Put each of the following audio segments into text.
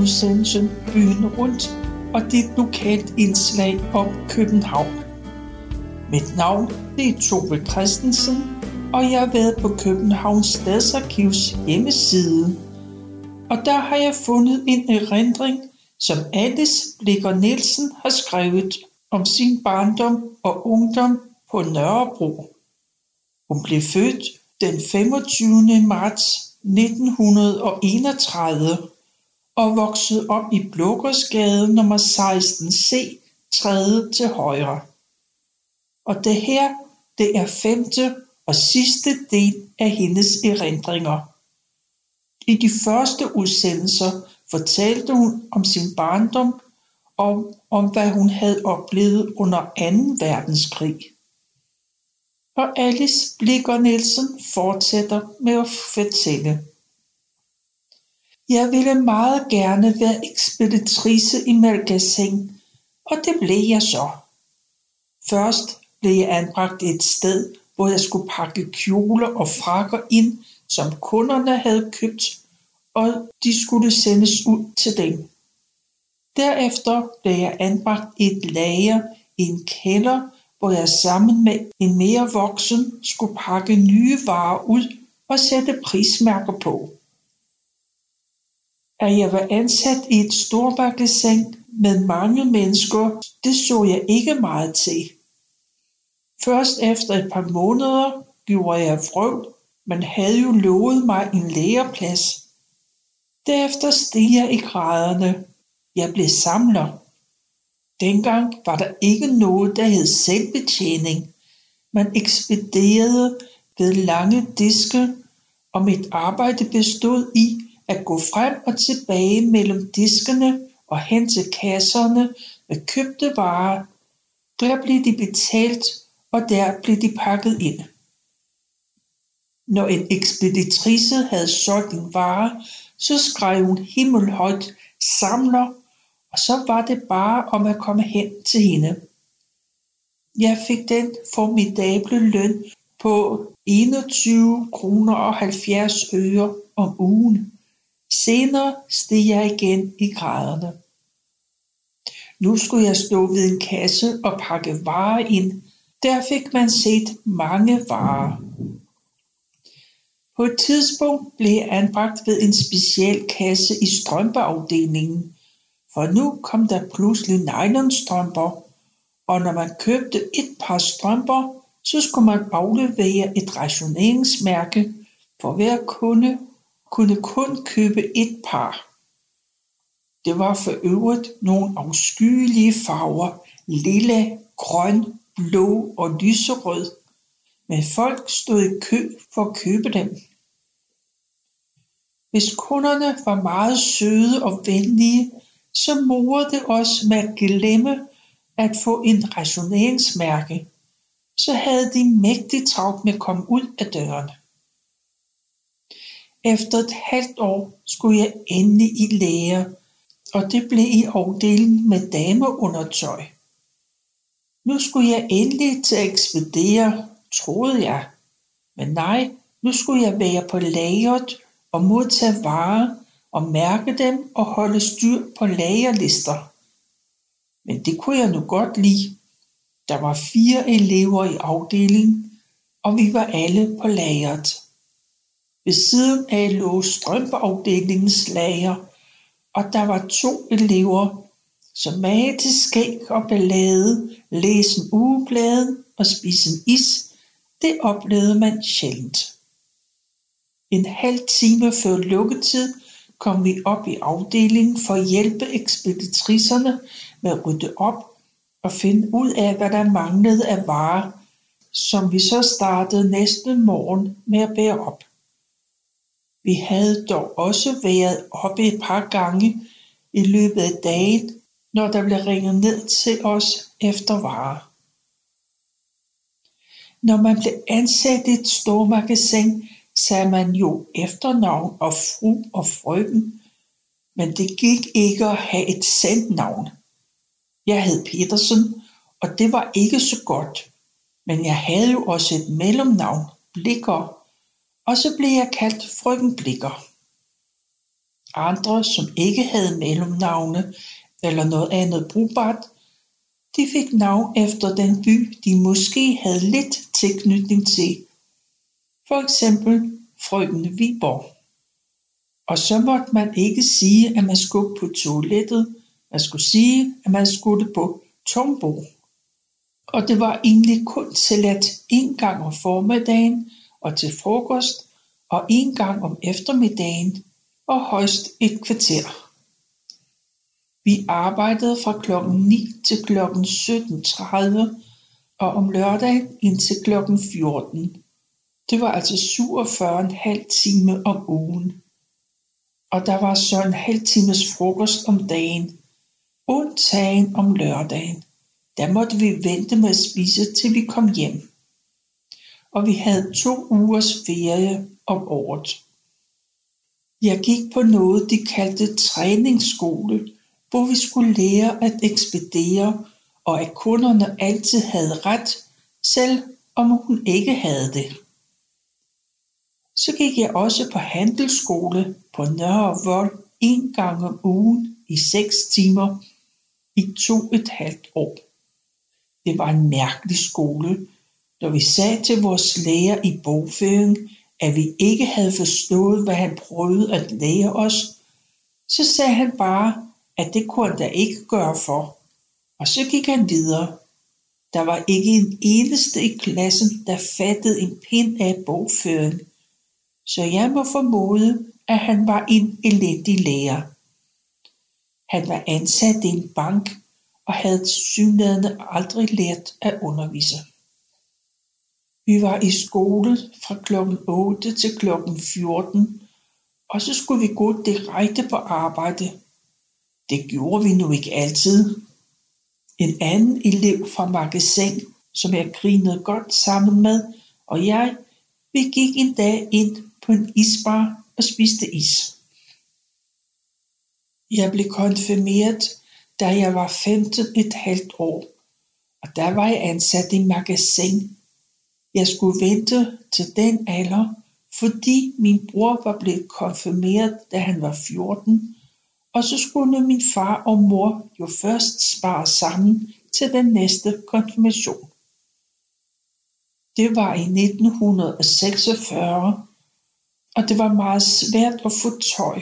udsendelsen Byen Rundt og dit lokalt indslag om København. Mit navn er Tove Christensen, og jeg har været på Københavns Stadsarkivs hjemmeside. Og der har jeg fundet en erindring, som Alice Blikker Nielsen har skrevet om sin barndom og ungdom på Nørrebro. Hun blev født den 25. marts 1931 og voksede op i Blågårdsgade nummer 16C, tredje til højre. Og det her, det er femte og sidste del af hendes erindringer. I de første udsendelser fortalte hun om sin barndom og om hvad hun havde oplevet under 2. verdenskrig. Og Alice Blikker Nielsen fortsætter med at fortælle. Jeg ville meget gerne være ekspeditrice i Malgasing, og det blev jeg så. Først blev jeg anbragt et sted, hvor jeg skulle pakke kjoler og frakker ind, som kunderne havde købt, og de skulle sendes ud til dem. Derefter blev jeg anbragt i et lager i en kælder, hvor jeg sammen med en mere voksen skulle pakke nye varer ud og sætte prismærker på. At jeg var ansat i et stort med mange mennesker, det så jeg ikke meget til. Først efter et par måneder gjorde jeg frøv. man havde jo lovet mig en læreplads. Derefter steg jeg i graderne. Jeg blev samler. Dengang var der ikke noget, der hed selvbetjening. Man ekspederede ved lange diske, og mit arbejde bestod i at gå frem og tilbage mellem diskene og hen til kasserne med købte varer. Der blev de betalt, og der blev de pakket ind. Når en ekspeditrice havde solgt en vare, så skrev hun himmelhøjt samler, og så var det bare om at komme hen til hende. Jeg fik den formidable løn på 21 kroner og 70 øre om ugen. Senere steg jeg igen i graderne. Nu skulle jeg stå ved en kasse og pakke varer ind. Der fik man set mange varer. På et tidspunkt blev jeg anbragt ved en speciel kasse i strømpeafdelingen, for nu kom der pludselig nylonstrømper, og når man købte et par strømper, så skulle man aflevere et rationeringsmærke, for hver kunde kunne kun købe et par. Det var for øvrigt nogle afskyelige farver, lilla, grøn, blå og lyserød, men folk stod i kø for at købe dem. Hvis kunderne var meget søde og venlige, så morede det os med at glemme at få en rationeringsmærke, så havde de mægtigt travlt med at komme ud af døren. Efter et halvt år skulle jeg endelig i lære, og det blev i afdelingen med dameundertøj. Nu skulle jeg endelig til at ekspedere, troede jeg. Men nej, nu skulle jeg være på lageret og modtage varer og mærke dem og holde styr på lagerlister. Men det kunne jeg nu godt lide. Der var fire elever i afdelingen, og vi var alle på lageret. Ved siden af lå strømpeafdelingens lager, og der var to elever, som mage til skæg og ballade, læse en ugeblade og spise en is, det oplevede man sjældent. En halv time før lukketid kom vi op i afdelingen for at hjælpe ekspeditricerne med at rydde op og finde ud af, hvad der manglede af varer, som vi så startede næste morgen med at bære op. Vi havde dog også været oppe et par gange i løbet af dagen, når der blev ringet ned til os efter varer. Når man blev ansat i et stormagasin, sagde man jo efternavn og fru og frøken, men det gik ikke at have et sandt navn. Jeg hed Petersen, og det var ikke så godt, men jeg havde jo også et mellemnavn, Blikker, og så blev jeg kaldt frøken Blikker. Andre, som ikke havde mellemnavne eller noget andet brugbart, de fik navn efter den by, de måske havde lidt tilknytning til. For eksempel frøken Viborg. Og så måtte man ikke sige, at man skulle på toilettet. Man skulle sige, at man skulle på Tombo. Og det var egentlig kun tilladt en gang om formiddagen og til frokost, og en gang om eftermiddagen og højst et kvarter. Vi arbejdede fra klokken 9 til klokken 17.30 og om lørdagen indtil klokken 14. Det var altså 47,5 time om ugen. Og der var så en halv times frokost om dagen, undtagen om lørdagen. Der måtte vi vente med at spise til vi kom hjem. Og vi havde to ugers ferie om året. Jeg gik på noget de kaldte træningsskole, hvor vi skulle lære at ekspedere, og at kunderne altid havde ret, selv om hun ikke havde det. Så gik jeg også på handelsskole på Nørre Vold en gang om ugen i seks timer i to et halvt år. Det var en mærkelig skole, når vi sagde til vores lærer i bogføring, at vi ikke havde forstået, hvad han prøvede at lære os, så sagde han bare, at det kunne han da ikke gøre for. Og så gik han videre. Der var ikke en eneste i klassen, der fattede en pind af bogføring. Så jeg må formode, at han var en elendig lærer. Han var ansat i en bank og havde synligheden aldrig lært at undervise. Vi var i skole fra klokken 8 til klokken 14, og så skulle vi gå direkte på arbejde. Det gjorde vi nu ikke altid. En anden elev fra magasin, som jeg grinede godt sammen med, og jeg, vi gik en dag ind på en isbar og spiste is. Jeg blev konfirmeret, da jeg var 15 et halvt år, og der var jeg ansat i magasin jeg skulle vente til den alder, fordi min bror var blevet konfirmeret, da han var 14, og så skulle min far og mor jo først spare sammen til den næste konfirmation. Det var i 1946, og det var meget svært at få tøj,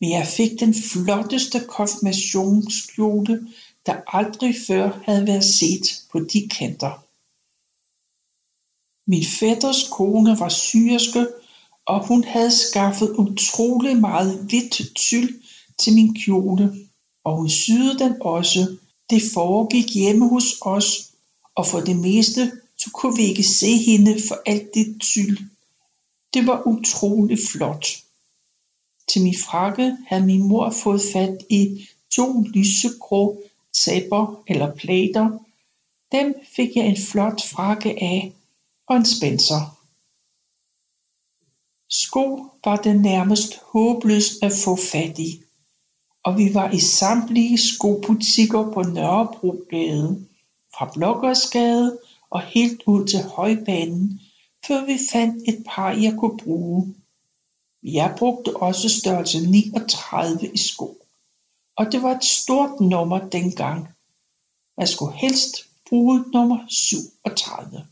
men jeg fik den flotteste konfirmationskjole, der aldrig før havde været set på de kanter. Min fætters kone var syerske og hun havde skaffet utrolig meget hvidt tyl til min kjole og hun syede den også. Det foregik hjemme hos os og for det meste så kunne vi ikke se hende for alt det tyl. Det var utrolig flot. Til min frakke havde min mor fået fat i to lysegrå tæpper eller plader. Dem fik jeg en flot frakke af og en Spencer. Sko var det nærmest håbløst at få fat i, og vi var i samtlige skobutikker på Nørrebrogade, fra Blokkersgade og helt ud til Højbanen, før vi fandt et par, jeg kunne bruge. Jeg brugte også størrelse 39 i sko, og det var et stort nummer dengang. Jeg skulle helst bruge nummer 37.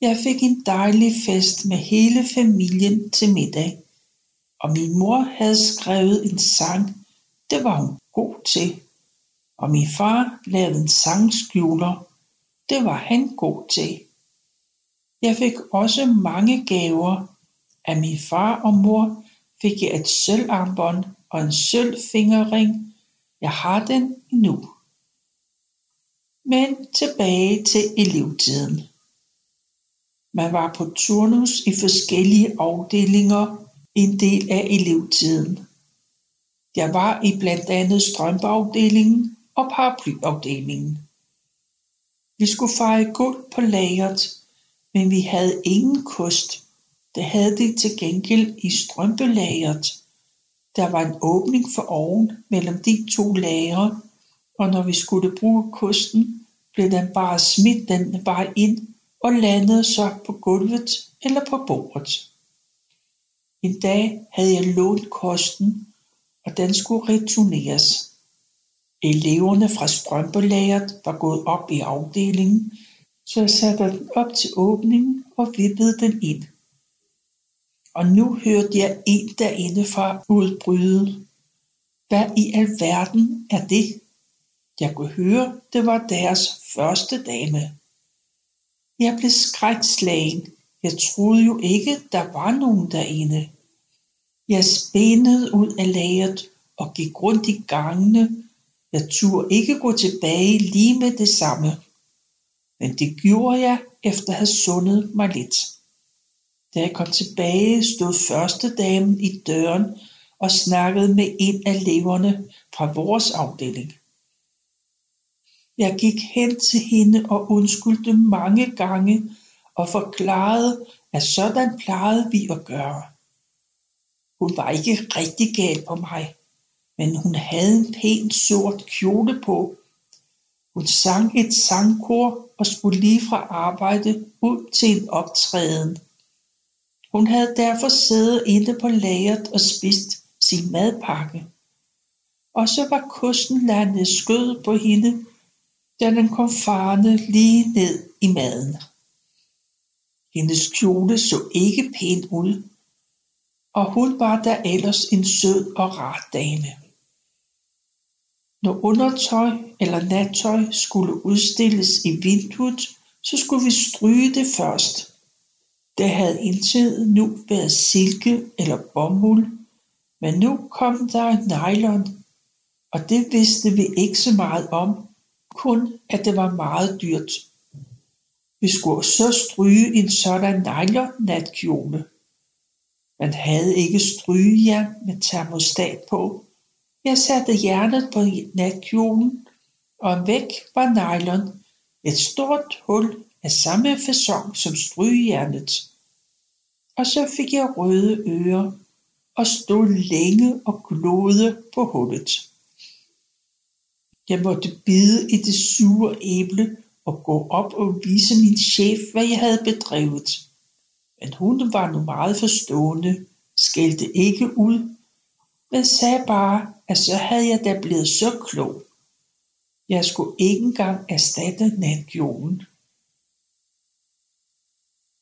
Jeg fik en dejlig fest med hele familien til middag, og min mor havde skrevet en sang, det var hun god til, og min far lavede en sangskjuler, det var han god til. Jeg fik også mange gaver. Af min far og mor fik jeg et sølvarmbånd og en sølvfingerring. Jeg har den nu. Men tilbage til elevtiden. Man var på turnus i forskellige afdelinger en del af elevtiden. Jeg var i blandt andet strømpeafdelingen og paraplyafdelingen. Vi skulle feje guld på lageret, men vi havde ingen kost. Det havde de til gengæld i strømpelageret. Der var en åbning for oven mellem de to lagre, og når vi skulle bruge kosten, blev den bare smidt den vej ind og landede så på gulvet eller på bordet. En dag havde jeg lånt kosten, og den skulle returneres. Eleverne fra strømpelageret var gået op i afdelingen, så jeg satte den op til åbningen og vippede den ind. Og nu hørte jeg en derinde fra udbryde. Hvad i alverden er det? Jeg kunne høre, det var deres første dame. Jeg blev skrækslagen. Jeg troede jo ikke, der var nogen derinde. Jeg spændede ud af lageret og gik rundt i gangene. Jeg turde ikke gå tilbage lige med det samme. Men det gjorde jeg efter at have sundet mig lidt. Da jeg kom tilbage, stod første damen i døren og snakkede med en af leverne fra vores afdeling. Jeg gik hen til hende og undskyldte mange gange og forklarede, at sådan plejede vi at gøre. Hun var ikke rigtig gal på mig, men hun havde en pæn sort kjole på. Hun sang et sangkor og skulle lige fra arbejde ud til en optræden. Hun havde derfor siddet inde på lageret og spist sin madpakke. Og så var kosten landet skød på hende, da den kom farne lige ned i maden. Hendes kjole så ikke pænt ud, og hun var da ellers en sød og rar dame. Når undertøj eller nattøj skulle udstilles i vinduet, så skulle vi stryge det først. Det havde indtil nu været silke eller bomuld, men nu kom der nylon, og det vidste vi ikke så meget om, kun at det var meget dyrt. Vi skulle så stryge en sådan nylon natkjole. Man havde ikke strygejern med termostat på. Jeg satte hjernet på natkjolen, og væk var nylon, et stort hul af samme fasong som strygejernet. Og så fik jeg røde ører og stod længe og glode på hullet. Jeg måtte bide i det sure æble og gå op og vise min chef, hvad jeg havde bedrevet. Men hun var nu meget forstående, skældte ikke ud, men sagde bare, at så havde jeg da blevet så klog. Jeg skulle ikke engang erstatte natkjolen.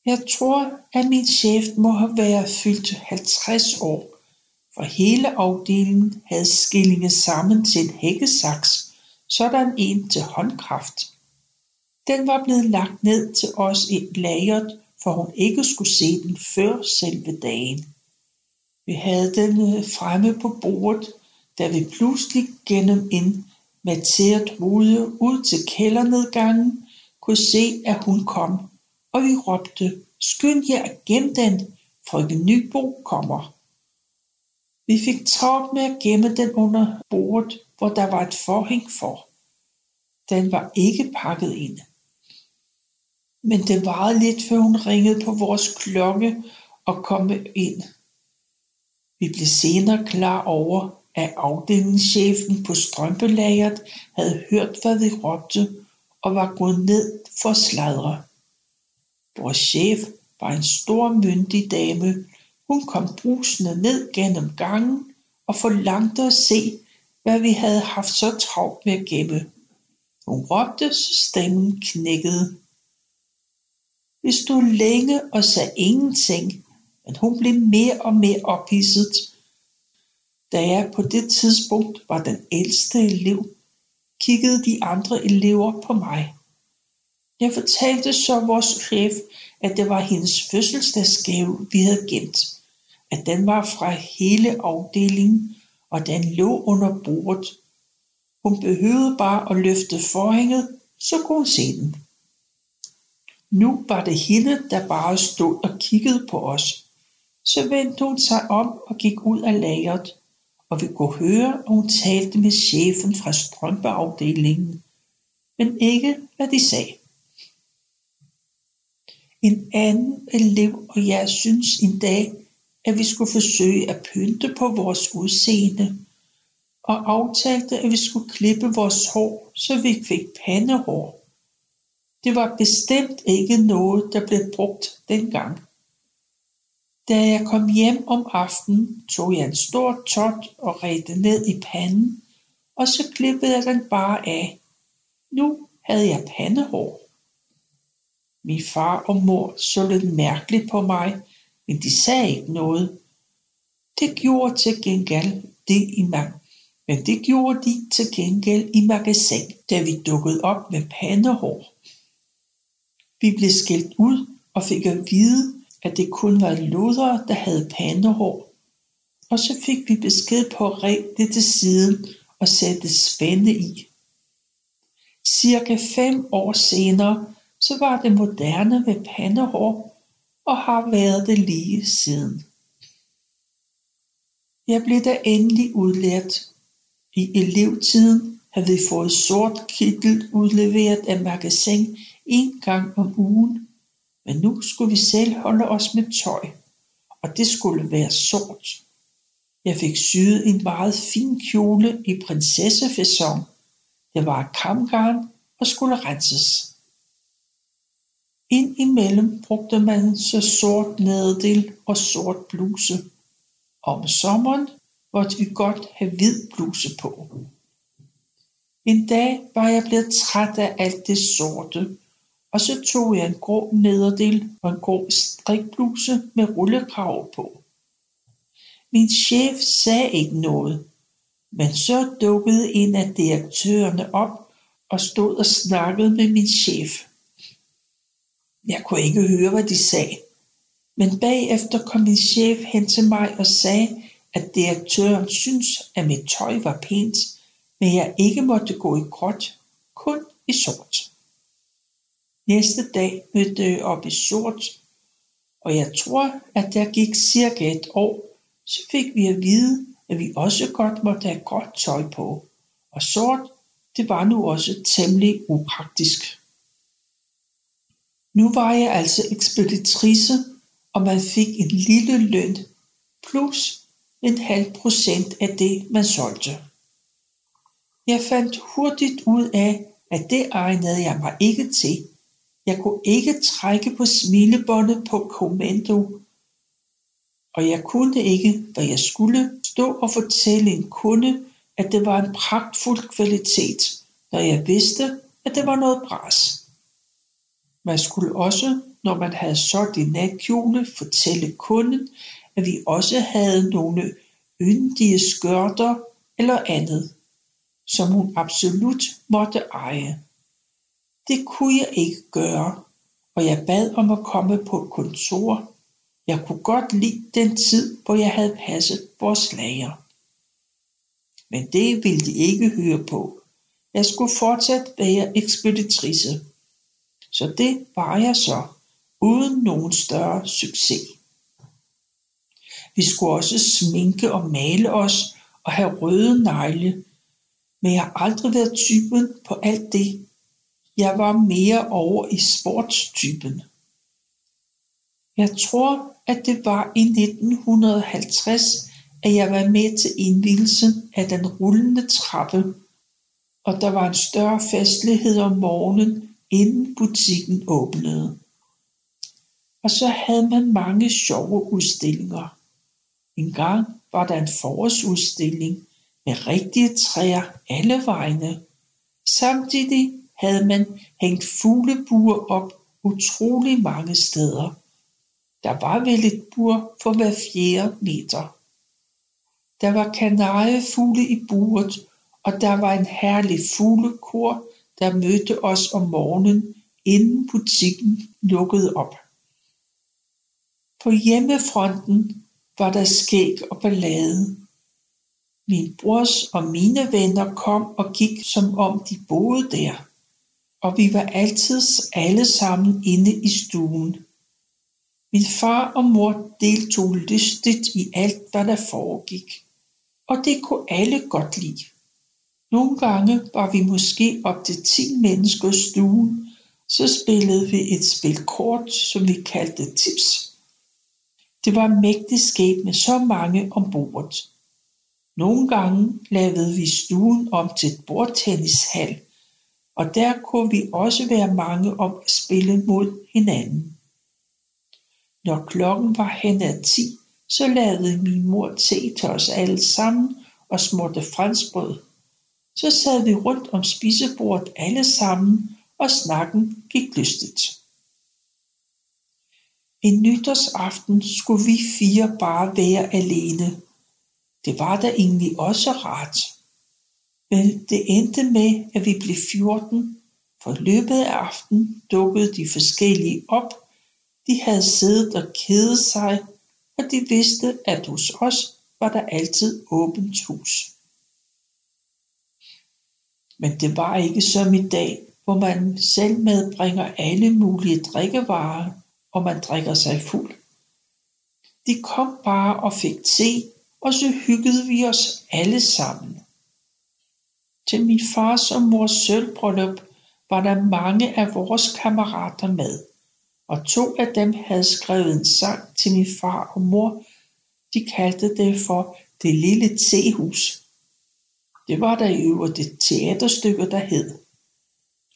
Jeg tror, at min chef må have været fyldt 50 år, for hele afdelingen havde skillinge sammen til en hækkesaks, sådan en til håndkraft. Den var blevet lagt ned til os i lageret, for hun ikke skulle se den før selve dagen. Vi havde den øh, fremme på bordet, da vi pludselig gennem en materet rude ud til kældernedgangen kunne se, at hun kom, og vi råbte, skynd jer at gemme den, frøken Nybo kommer. Vi fik travlt med at gemme den under bordet, hvor der var et forhæng for. Den var ikke pakket ind. Men det varede lidt, før hun ringede på vores klokke og kom ind. Vi blev senere klar over, at afdelingschefen på strømpelageret havde hørt, hvad vi råbte, og var gået ned for at sladre. Vores chef var en stor myndig dame. Hun kom brusende ned gennem gangen og forlangte at se, hvad vi havde haft så travlt med at gemme. Hun råbte, så stemmen knækkede. Vi stod længe og sagde ingenting, men hun blev mere og mere ophidset. Da jeg på det tidspunkt var den ældste elev, kiggede de andre elever på mig. Jeg fortalte så vores chef, at det var hendes fødselsdagsgave, vi havde gemt. At den var fra hele afdelingen, og den lå under bordet. Hun behøvede bare at løfte forhænget, så kunne hun se den. Nu var det hende, der bare stod og kiggede på os. Så vendte hun sig om og gik ud af lageret, og vi kunne høre, at hun talte med chefen fra strømpeafdelingen, men ikke hvad de sagde. En anden elev og jeg synes en dag, at vi skulle forsøge at pynte på vores udseende, og aftalte, at vi skulle klippe vores hår, så vi fik pandehår. Det var bestemt ikke noget, der blev brugt dengang. Da jeg kom hjem om aftenen, tog jeg en stor tot og redte ned i panden, og så klippede jeg den bare af. Nu havde jeg pandehår. Min far og mor så lidt mærkeligt på mig, men de sagde ikke noget. Det gjorde til gengæld det i mag men det gjorde de til gengæld i magasin, da vi dukkede op med pandehår. Vi blev skilt ud og fik at vide, at det kun var lodere, der havde pandehår. Og så fik vi besked på at det til siden og sætte spænde i. Cirka fem år senere, så var det moderne med pandehår og har været det lige siden. Jeg blev da endelig udlært. I elevtiden havde vi fået sort kittel udleveret af magasin en gang om ugen, men nu skulle vi selv holde os med tøj, og det skulle være sort. Jeg fik syet en meget fin kjole i prinsessefæson. Det var kamgarn og skulle renses. Ind imellem brugte man så sort nederdel og sort bluse. Om sommeren måtte vi godt have hvid bluse på. En dag var jeg blevet træt af alt det sorte, og så tog jeg en grå nederdel og en grå strikbluse med rullekrav på. Min chef sagde ikke noget, men så dukkede en af direktørerne op og stod og snakkede med min chef. Jeg kunne ikke høre, hvad de sagde, men bagefter kom min chef hen til mig og sagde, at direktøren syntes, at mit tøj var pænt, men jeg ikke måtte gå i gråt, kun i sort. Næste dag mødte jeg op i sort, og jeg tror, at der gik cirka et år, så fik vi at vide, at vi også godt måtte have gråt tøj på, og sort, det var nu også temmelig upraktisk. Nu var jeg altså ekspeditrice, og man fik en lille løn, plus en halv procent af det, man solgte. Jeg fandt hurtigt ud af, at det egnede jeg mig ikke til. Jeg kunne ikke trække på smilebåndet på kommando, og jeg kunne ikke, hvad jeg skulle, stå og fortælle en kunde, at det var en pragtfuld kvalitet, når jeg vidste, at det var noget bras. Man skulle også, når man havde solgt en natkjole, fortælle kunden, at vi også havde nogle yndige skørter eller andet, som hun absolut måtte eje. Det kunne jeg ikke gøre, og jeg bad om at komme på et kontor. Jeg kunne godt lide den tid, hvor jeg havde passet vores lager. Men det ville de ikke høre på. Jeg skulle fortsat være ekspeditrice. Så det var jeg så, uden nogen større succes. Vi skulle også sminke og male os og have røde negle, men jeg har aldrig været typen på alt det. Jeg var mere over i sportstypen. Jeg tror, at det var i 1950, at jeg var med til indvielsen af den rullende trappe, og der var en større festlighed om morgenen, inden butikken åbnede. Og så havde man mange sjove udstillinger. En gang var der en forårsudstilling med rigtige træer alle vegne. Samtidig havde man hængt fuglebuer op utrolig mange steder. Der var vel et bur for hver fjerde meter. Der var kanariefugle i buret, og der var en herlig fuglekor, der mødte os om morgenen, inden butikken lukkede op. På hjemmefronten var der skæg og ballade. Min brors og mine venner kom og gik som om de boede der, og vi var altid alle sammen inde i stuen. Min far og mor deltog lystigt i alt, hvad der foregik, og det kunne alle godt lide. Nogle gange var vi måske op til 10 mennesker i stuen, så spillede vi et spil kort, som vi kaldte tips. Det var mægtig sket med så mange om bordet. Nogle gange lavede vi stuen om til et bordtennishal, og der kunne vi også være mange om at spille mod hinanden. Når klokken var hen ad 10, så lavede min mor te til os alle sammen og smurte franskbrød. Så sad vi rundt om spisebordet alle sammen, og snakken gik lystigt. En nytårsaften skulle vi fire bare være alene. Det var da egentlig også rart. Men det endte med, at vi blev 14, for løbet af aftenen dukkede de forskellige op. De havde siddet og kedet sig, og de vidste, at hos os var der altid åbent hus. Men det var ikke som i dag, hvor man selv medbringer alle mulige drikkevarer, og man drikker sig fuld. De kom bare og fik te, og så hyggede vi os alle sammen. Til min fars og mors sølvbryllup var der mange af vores kammerater med, og to af dem havde skrevet en sang til min far og mor. De kaldte det for Det lille tehus. Det var der i øvrigt et teaterstykke, der hed.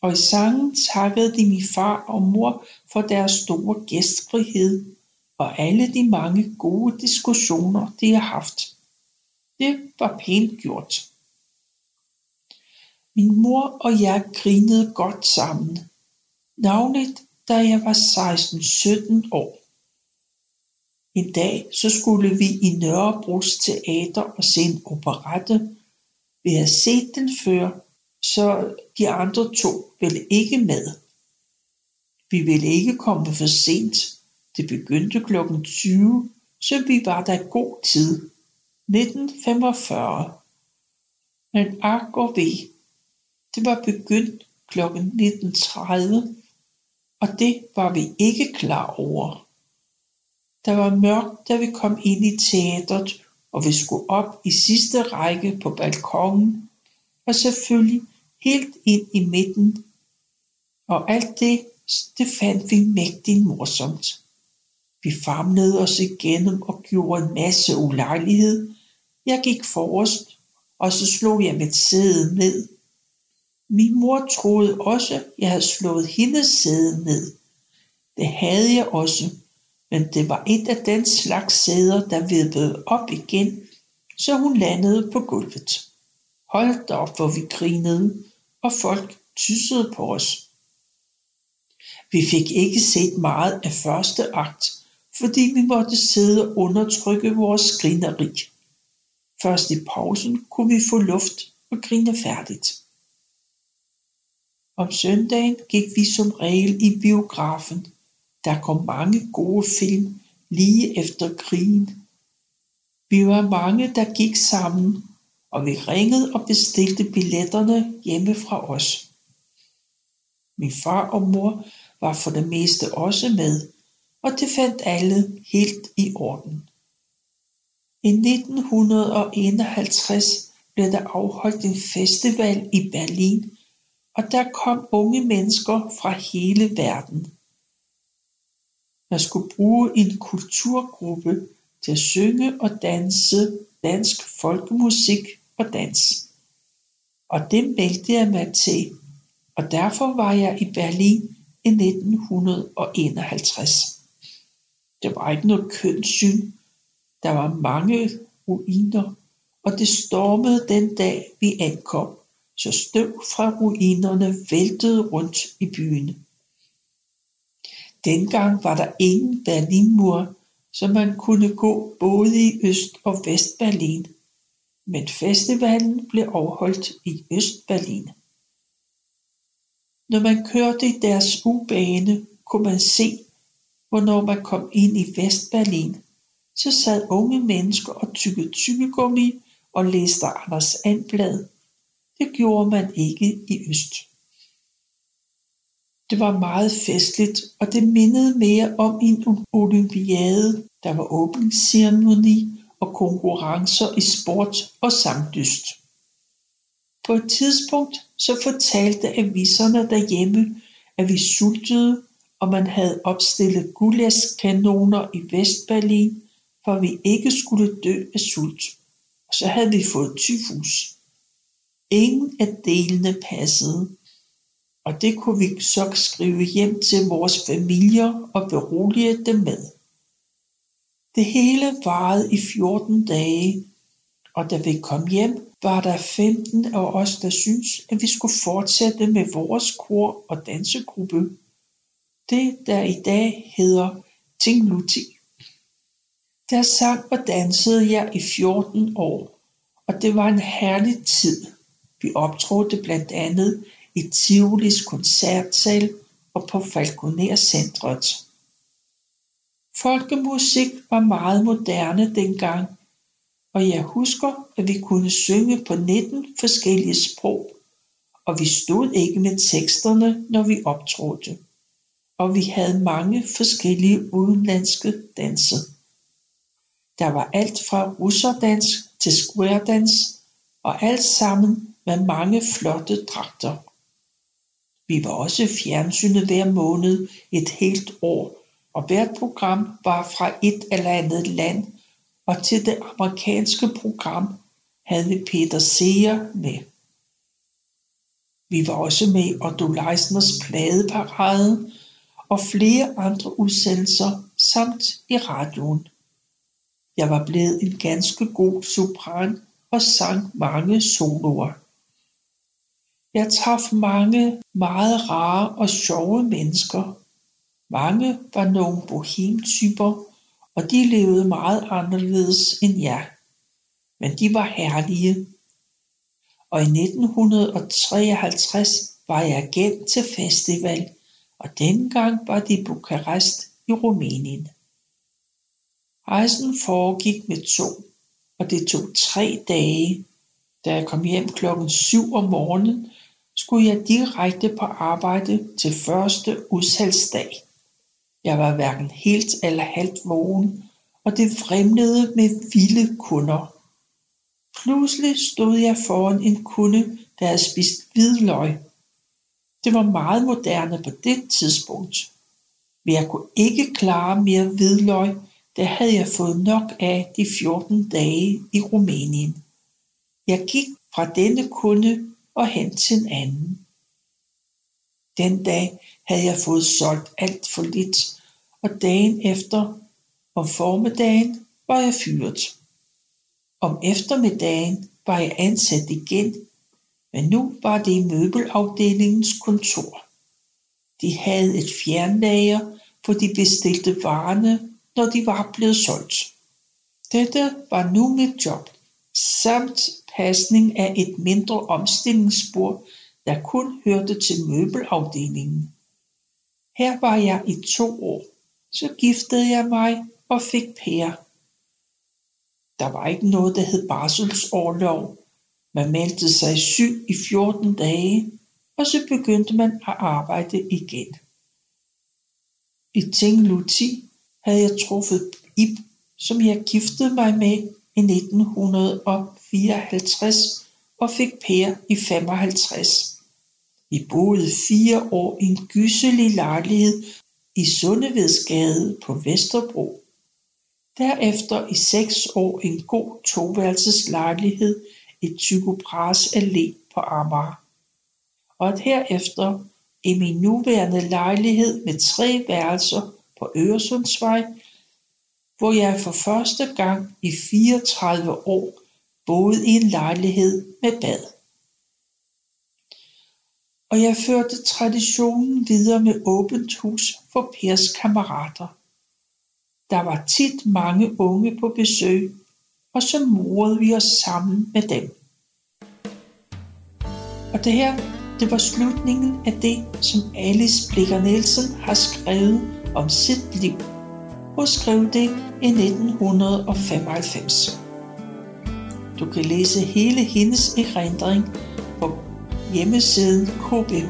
Og i sangen takkede de min far og mor for deres store gæstfrihed og alle de mange gode diskussioner, de har haft. Det var pænt gjort. Min mor og jeg grinede godt sammen, Navnet, da jeg var 16-17 år. En dag så skulle vi i Nørrebros Teater og se en operette. Vi have set den før, så de andre to ville ikke med. Vi ville ikke komme for sent. Det begyndte klokken 20, så vi var der god tid. 1945. Men ak og ved, det var begyndt klokken 19.30, og det var vi ikke klar over. Der var mørkt, da vi kom ind i teatret, og vi skulle op i sidste række på balkongen, og selvfølgelig helt ind i midten. Og alt det, det fandt vi mægtigt morsomt. Vi famlede os igennem og gjorde en masse ulejlighed. Jeg gik forrest, og så slog jeg mit sæde ned min mor troede også, jeg havde slået hendes sæde ned. Det havde jeg også, men det var et af den slags sæder, der vippede op igen, så hun landede på gulvet. Hold op, hvor vi grinede, og folk tyssede på os. Vi fik ikke set meget af første akt, fordi vi måtte sidde og undertrykke vores grineri. Først i pausen kunne vi få luft og grine færdigt. Om søndagen gik vi som regel i biografen. Der kom mange gode film lige efter krigen. Vi var mange, der gik sammen, og vi ringede og bestilte billetterne hjemme fra os. Min far og mor var for det meste også med, og det fandt alle helt i orden. I 1951 blev der afholdt en festival i Berlin og der kom unge mennesker fra hele verden. Man skulle bruge en kulturgruppe til at synge og danse dansk folkemusik og dans. Og det meldte jeg mig til, og derfor var jeg i Berlin i 1951. Det var ikke noget kønssyn. Der var mange ruiner, og det stormede den dag, vi ankom så støv fra ruinerne væltede rundt i byen. Dengang var der ingen Berlinmur, så man kunne gå både i Øst- og Vestberlin, men festivalen blev afholdt i Østberlin. Når man kørte i deres ubane, kunne man se, hvornår man kom ind i Vestberlin, så sad unge mennesker og tykkede tykkegummi og læste Anders Anblad det gjorde man ikke i øst. Det var meget festligt, og det mindede mere om en olympiade, der var åbningsceremoni og konkurrencer i sport og sangdyst. På et tidspunkt så fortalte aviserne derhjemme, at vi sultede, og man havde opstillet gulaskanoner i Vestberlin, for vi ikke skulle dø af sult. Og så havde vi fået tyfus. Ingen af delene passede, og det kunne vi så skrive hjem til vores familier og berolige dem med. Det hele varede i 14 dage, og da vi kom hjem, var der 15 af os, der syntes, at vi skulle fortsætte med vores kor og dansegruppe. Det, der i dag hedder Tingluti. Der sang og dansede jeg i 14 år, og det var en herlig tid. Vi optrådte blandt andet i Tivolis koncertsal og på Falconer Centret. Folkemusik var meget moderne dengang, og jeg husker, at vi kunne synge på 19 forskellige sprog, og vi stod ikke med teksterne, når vi optrådte. Og vi havde mange forskellige udenlandske danse. Der var alt fra russerdans til squaredans, og alt sammen med mange flotte dragter. Vi var også fjernsynet hver måned et helt år, og hvert program var fra et eller andet land, og til det amerikanske program havde vi Peter Seer med. Vi var også med i Otto Leisners pladeparade og flere andre udsendelser samt i radioen. Jeg var blevet en ganske god sopran og sang mange soloer. Jeg traf mange meget rare og sjove mennesker. Mange var nogle bohemtyper, og de levede meget anderledes end jeg. Men de var herlige. Og i 1953 var jeg igen til festival, og dengang var det i Bukarest i Rumænien. Rejsen foregik med tog, og det tog tre dage. Da jeg kom hjem klokken 7 om morgenen, skulle jeg direkte på arbejde til første udsalgsdag. Jeg var hverken helt eller halvt vågen, og det vrimlede med vilde kunder. Pludselig stod jeg foran en kunde, der havde spist hvidløg. Det var meget moderne på det tidspunkt. Men jeg kunne ikke klare mere hvidløg, det havde jeg fået nok af de 14 dage i Rumænien. Jeg gik fra denne kunde og hen til en anden. Den dag havde jeg fået solgt alt for lidt, og dagen efter om formiddagen var jeg fyret. Om eftermiddagen var jeg ansat igen, men nu var det i møbelafdelingens kontor. De havde et fjernlager, hvor de bestilte varerne, når de var blevet solgt. Dette var nu mit job, samt pasning af et mindre omstillingsbord der kun hørte til møbelafdelingen. Her var jeg i to år. Så giftede jeg mig og fik Per. Der var ikke noget, der hed barselsårlov. Man meldte sig syg i 14 dage, og så begyndte man at arbejde igen. I Tingluti havde jeg truffet Ib, som jeg giftede mig med i 1954 og fik Per i 55. Vi boede fire år i en gyselig lejlighed i Sundevedsgade på Vesterbro. Derefter i seks år en god toværelseslejlighed i Tycho Brahes Allé på Amager. Og herefter i min nuværende lejlighed med tre værelser på Øresundsvej, hvor jeg for første gang i 34 år boede i en lejlighed med bad. Og jeg førte traditionen videre med åbent hus for Pers kammerater. Der var tit mange unge på besøg, og så morede vi os sammen med dem. Og det her, det var slutningen af det, som Alice Blikker Nielsen har skrevet om sit liv og skrev det i 1995. Du kan læse hele hendes erindring på hjemmesiden kbh.arkiv.